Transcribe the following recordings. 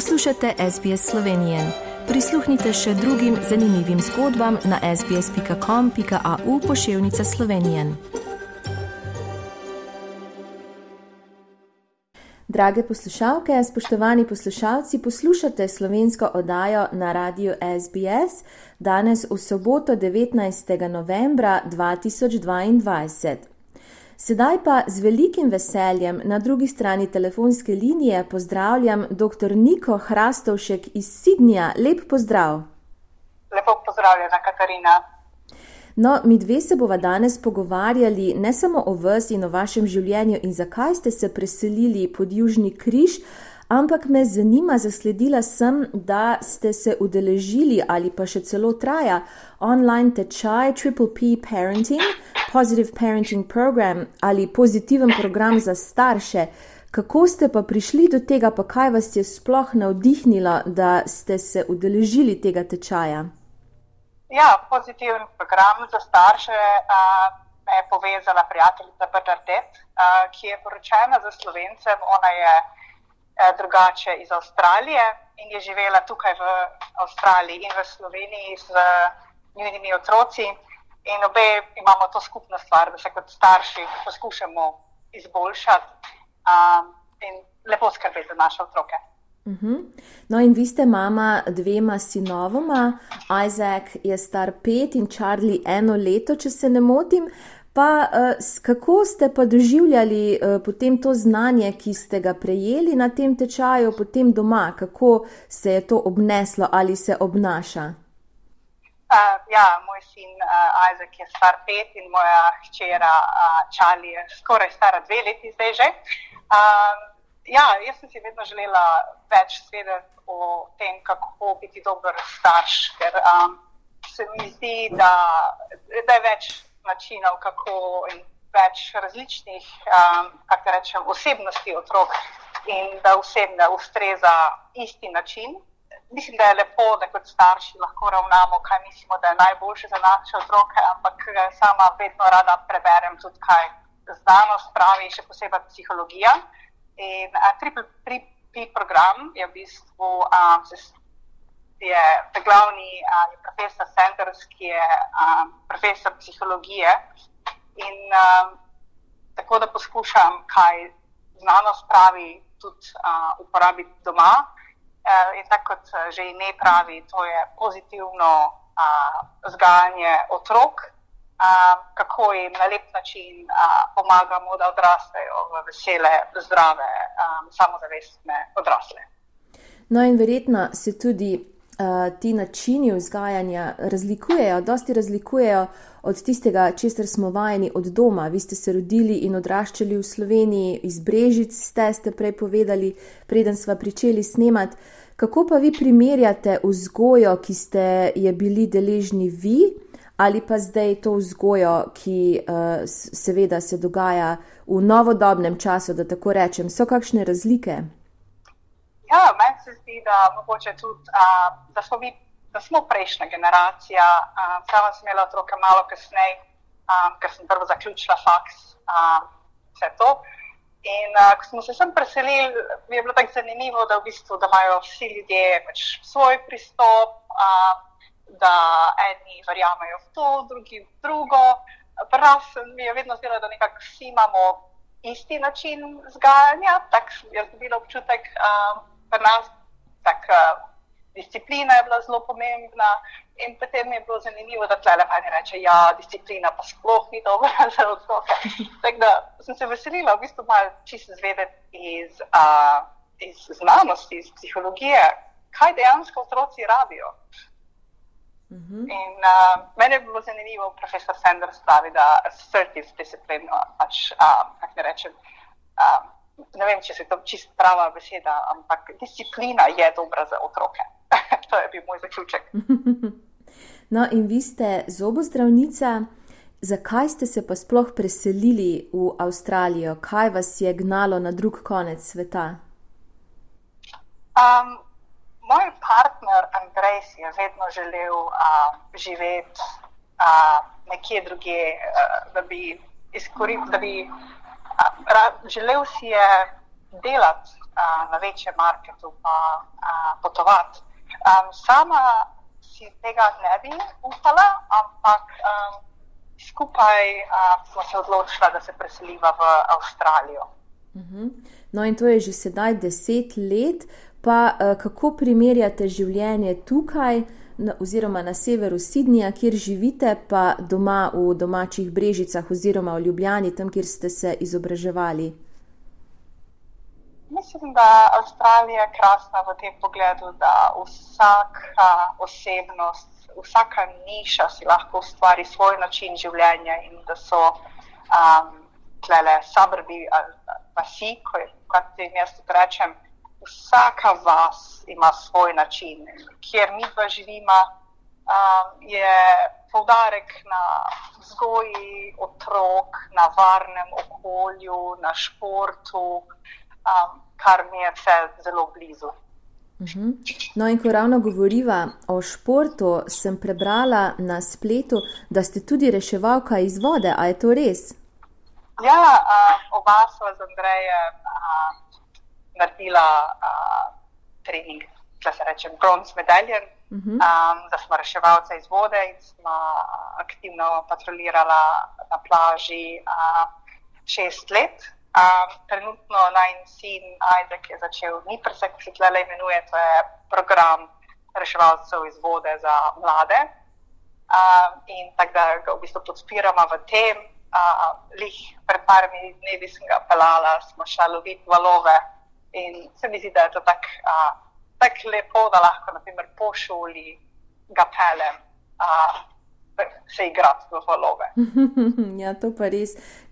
Poslušate SBS Slovenije. Prisluhnite še drugim zanimivim zgodbam na sbsp.com.au pošiljka Slovenije. Drage poslušalke, spoštovani poslušalci, poslušate slovensko oddajo na radiju SBS danes v soboto 19. novembra 2022. Sedaj pa z velikim veseljem na drugi strani telefonske linije pozdravljam dr. Niko Hrastovšek iz Sidnja. Lep pozdrav. Lepo pozdravljena, Katarina. No, mi dve se bova danes pogovarjali ne samo o vas in o vašem življenju in zakaj ste se preselili pod Južni križ, ampak me zanima, zasledila sem, da ste se udeležili ali pa še celo traja online tečaj Triple P Parenting. Positive Parenting Program ali pozitiven program za starše. Kako ste pa prišli do tega, pa kaj vas je sploh navdihnilo, da ste se udeležili tega tečaja? Ja, pozitiven program za starše uh, me je povezala prijateljica Bernadette, uh, ki je poročena za slovencem. Ona je uh, drugače iz Avstralije in je živela tukaj v Avstraliji in v Sloveniji z njenimi otroci. In obe imamo to skupno stvar, da se kot starši poskušamo izboljšati um, in lepo skrbeti za naše otroke. Uh mhm. -huh. No, in vi ste mama dvema sinovoma, Isaac je star pet in Charlie eno leto, če se ne motim. Pa uh, kako ste pa doživljali uh, potem to znanje, ki ste ga prejeli na tem tečaju, potem doma, kako se je to obneslo ali se obnaša? Uh, ja, moj sin uh, Isaac je star pet in moja hčera uh, Charlie je skoraj stara dve leti zdaj že. Uh, ja, jaz sem si vedno želela več svedeti o tem, kako biti dober starš, ker um, se mi zdi, da, da je več načinov, kako in več različnih, um, kako rečem, osebnosti otrok in da vsem ne ustreza isti način mislim, da je lepo, da kot starši lahko ravnamo, kaj mislimo, da je najboljše za naše otroke, ampak eh, sama vedno rada preberem tudi, kaj znanost pravi, še posebej psihologija. In a, triple P program je v bistvu um, je glavni um, profesor Sanders, ki je um, profesor psihologije. In um, tako da poskušam, kaj znanost pravi, tudi uh, uporabiti doma. Uh, in tako kot uh, že ime pravi, to je pozitivno uh, vzgajanje otrok, uh, kako jim na lep način uh, pomagamo, da odrastejo v vesele, zdrave, um, samozavestne odrasle. No, in verjetno se tudi uh, ti načini vzgajanja razlikujejo, dosti razlikujejo od tistega, česar smo vajeni od doma. Vi ste se rodili in odraščali v Sloveniji, iz Brežic ste, ste prej povedali, preden smo pričeli snemati. Kako pa vi primerjate vzgojo, ki ste je bili deležni vi, ali pa zdaj to vzgojo, ki uh, seveda se dogaja v novodobnem času, da tako rečem, so kakšne razlike? Ja, meni se zdi, da, tudi, uh, da smo mi da smo prejšnja generacija. Uh, sama sem imela otroke malo kasneje, um, ker sem prvo zaključila faks, um, vse to. In uh, ko smo se sem preselili, je bilo tako zanimivo, da, v bistvu, da imajo vsi ljudje pač svoj pristop, uh, da eni verjamejo v to, drugi v drugo. Prav mi je vedno zdelo, da nekako vsi imamo isti način vzgajanja. Tako jaz dobila občutek, da um, nas tak. Uh, disciplina je bila zelo pomembna. In potem je bilo zanimivo, da tle lepo reče, da ja, disciplina pa sploh ni dobra za otroke. Tako da sem se veselila, v bistvu malo čisto zvedeti iz, uh, iz znanosti, iz psihologije, kaj dejansko otroci rabijo. Uh mhm. -huh. In uh, meni je bilo zanimivo, profesor Sanders pravi, da assertive discipline, pač, uh, kako ne rečem. Uh, Ne vem, če se to čisto prava beseda, ampak disciplina je dobra za otroke. to je bil moj zaključek. no, in vi ste zobozdravnica. Zakaj ste se pa sploh preselili v Avstralijo? Kaj vas je gnalo na drug konec sveta? Um, moj partner Andrej si je vedno želel uh, živeti uh, nekje drugje, uh, da bi izkoristil, da bi želel si je delati uh, na večjem marketu pa uh, potovati. Um, sama si tega ne bi upala, ampak um, skupaj uh, smo se odločili, da se preseliva v Avstralijo. Uh mhm. -huh. No, in to je že sedaj deset let. Pa uh, kako primerjate življenje tukaj, oziroma na severu Sidnija, kjer živite, pa doma v domačih Brežicah, oziroma v Ljubljani, tam, kjer ste se izobraževali? Mislim, da je Avstralija krasna v tem pogledu, da vsaka osebnost, vsaka niša si lahko ustvari svoj način življenja in da so um, tlele sabrbi ali vasi, kot jim jaz rečem, vsaka vas ima svoj način. Kjer mi pa živimo, um, je poudarek na vzgoji otrok, na varnem okolju, na športu um, kar mi je vse zelo blizu. Mhm. No, in ko ravno govoriva o športu, sem prebrala na spletu, da ste tudi reševalka iz vode. A je to res? Ja, uh, oba sva z Andrejem uh, naredila uh, trening, da se reče bronz medaljen, uh -huh. um, da smo reševalce iz vode in smo aktivno patrolirala na plaži uh, šest let. Um, trenutno naj sin Ajdek je začel NIPRS, ki se tle imenuje, to je program reševalcev iz vode za mlade. Um, in tako da ga v bistvu podpiramo v tem. Uh, lih pred parimi dnevi sem ga pelala, smo šli loviti valove in se mi zdi, da je to tako uh, tak lepo, da lahko naprimer po šoli ga pelem. Uh, Se igrati v valove. ja, to pa res.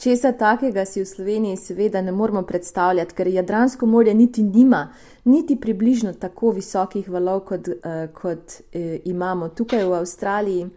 Česa takega si v Sloveniji seveda ne moremo predstavljati, ker Jadransko morje niti nima, niti približno tako visokih valov, kot, uh, kot uh, imamo tukaj v Avstraliji.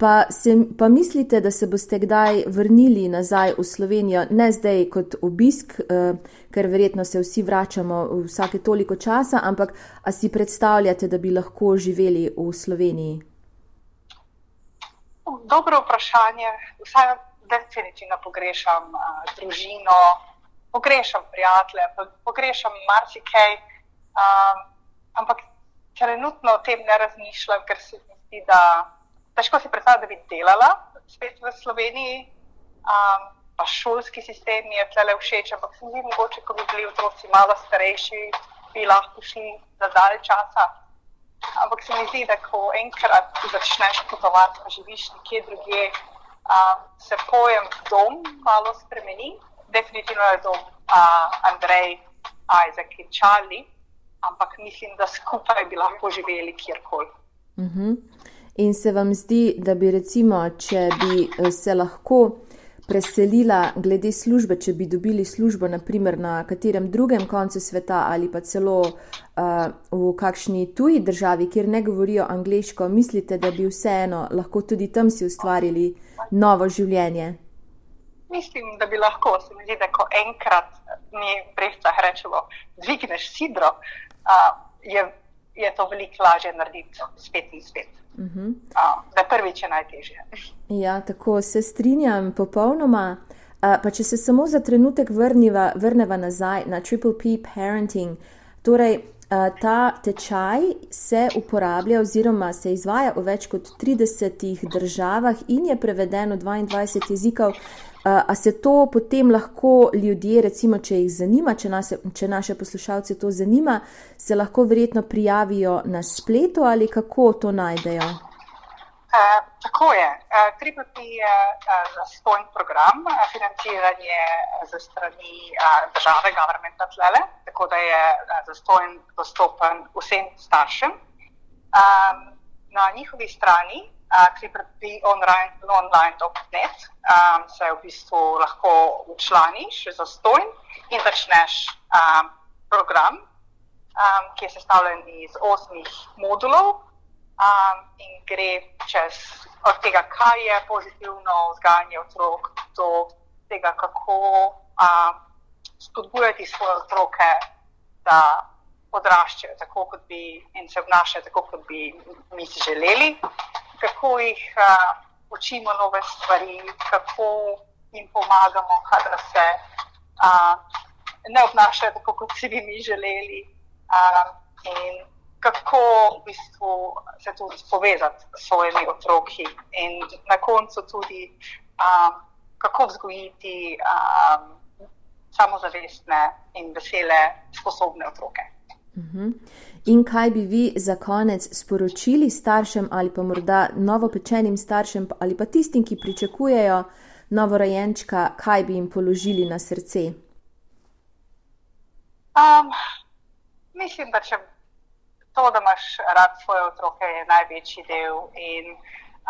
Pa, se, pa mislite, da se boste kdaj vrnili nazaj v Slovenijo, ne zdaj kot obisk, uh, ker verjetno se vsi vračamo vsake toliko časa, ampak a si predstavljate, da bi lahko živeli v Sloveniji? Dobro vprašanje. Vsaj definitivno pogrešam uh, družino, pogrešam prijatelje, pogrešam marsikaj. Um, ampak trenutno o tem ne razmišljam, ker se mi zdi, da težko si predstavljam, da bi delala spet v Sloveniji. Um, pa šolski sistem mi je tle všeč, ampak se mi zdi, mogoče, ko bi bili otroci malo starejši, bi lahko šli za dalj časa. Ampak se mi zdi, da ko enkrat začneš potovati, pa živiš nekje drugje, um, se pojem dom malo spremeni. Definitivno je dom uh, Andrej, Isaac in Charlie, ampak mislim, da skupaj bi lahko živeli kjerkoli. Uh mhm. In se vam zdi, da bi recimo, če bi eh, se lahko preselila glede službe, če bi dobili službo naprimer na katerem drugem koncu sveta ali pa celo uh, v kakšni tuji državi, kjer ne govorijo angliško, mislite, da bi vseeno lahko tudi tam si ustvarili novo življenje? Mislim, da bi lahko. Se mi zdi, da ko enkrat mi brezcah rečemo, dvigneš sidro, uh, je, je to veliko lažje narediti spet in spet. Uh -huh. uh, da prvič je najtežje. Ja, tako se strinjam popolnoma. Uh, pa če se samo za trenutek vrniva, vrneva nazaj na Triple P parenting, torej Ta tečaj se uporablja oziroma se izvaja v več kot 30 državah in je preveden v 22 jezikov. A se to potem lahko ljudje, recimo, če jih zanima, če, nas, če naše poslušalce to zanima, se lahko verjetno prijavijo na spletu ali kako to najdejo? Uh, tako je. Uh, Tripoti je uh, zastojn program, uh, financiranje za strani uh, države, governmenta tlele, tako da je uh, zastojn dostopen vsem staršem. Um, na njihovi strani, uh, tripoti.online.net, um, se v bistvu lahko učlaniš zastojn in začneš um, program, um, ki je sestavljen iz osmih modulov um, in gre čez od tega, kaj je pozitivno vzgajanje otrok, do tega, kako um, spodbujati svoje otroke, da odraščajo tako, kot bi in se obnašajo tako, kot bi mi si želeli, kako jih uh, učimo nove stvari, kako jim pomagamo, kadar se uh, ne obnašajo tako, kot si bi mi želeli. Um, in kako v bistvu se tudi povezati s svojimi otroki, in na koncu tudi, um, kako vzgojiti um, samozavestne in vesele, sposobne otroke. Mhm. In kaj bi vi za konec sporočili staršem ali pa morda novopečenim staršem ali pa tistim, ki pričakujejo novorojenčka, kaj bi jim položili na srce? Um, mislim, da če to, da imaš rad svoje otroke, je največji del. In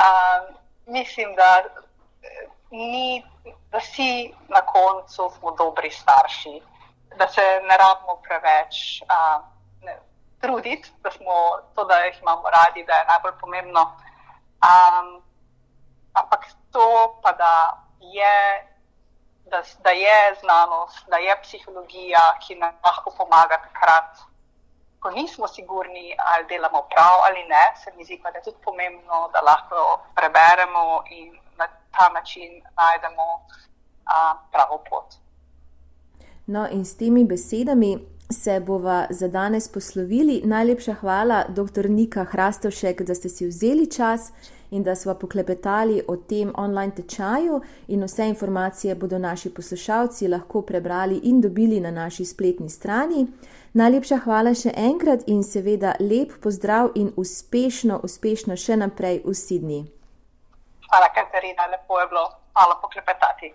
um, mislim, da, ni, da si na koncu smo dobri starši, da se ne rabimo preveč um, truditi, da smo to, da jih imamo radi, da je najbolj pomembno. Um, ampak to pa da je. Da, da je znanost, da je psihologija, ki nam lahko pomaga takrat, ko nismo sigurni, ali delamo prav ali ne, se mi zdi, da je tudi pomembno, da lahko preberemo in na ta način najdemo a, pravo pot. No, in s temi besedami se bova za danes poslovili. Najlepša hvala, dr. Nika Hrastovšek, da ste si vzeli čas in da smo poklepetali o tem online tečaju. In vse informacije bodo naši poslušalci lahko prebrali in dobili na naši spletni strani. Najlepša hvala še enkrat in seveda lep pozdrav in uspešno, uspešno še naprej v Sidni. Hvala, Katarina, lepo je bilo malo poklepetati.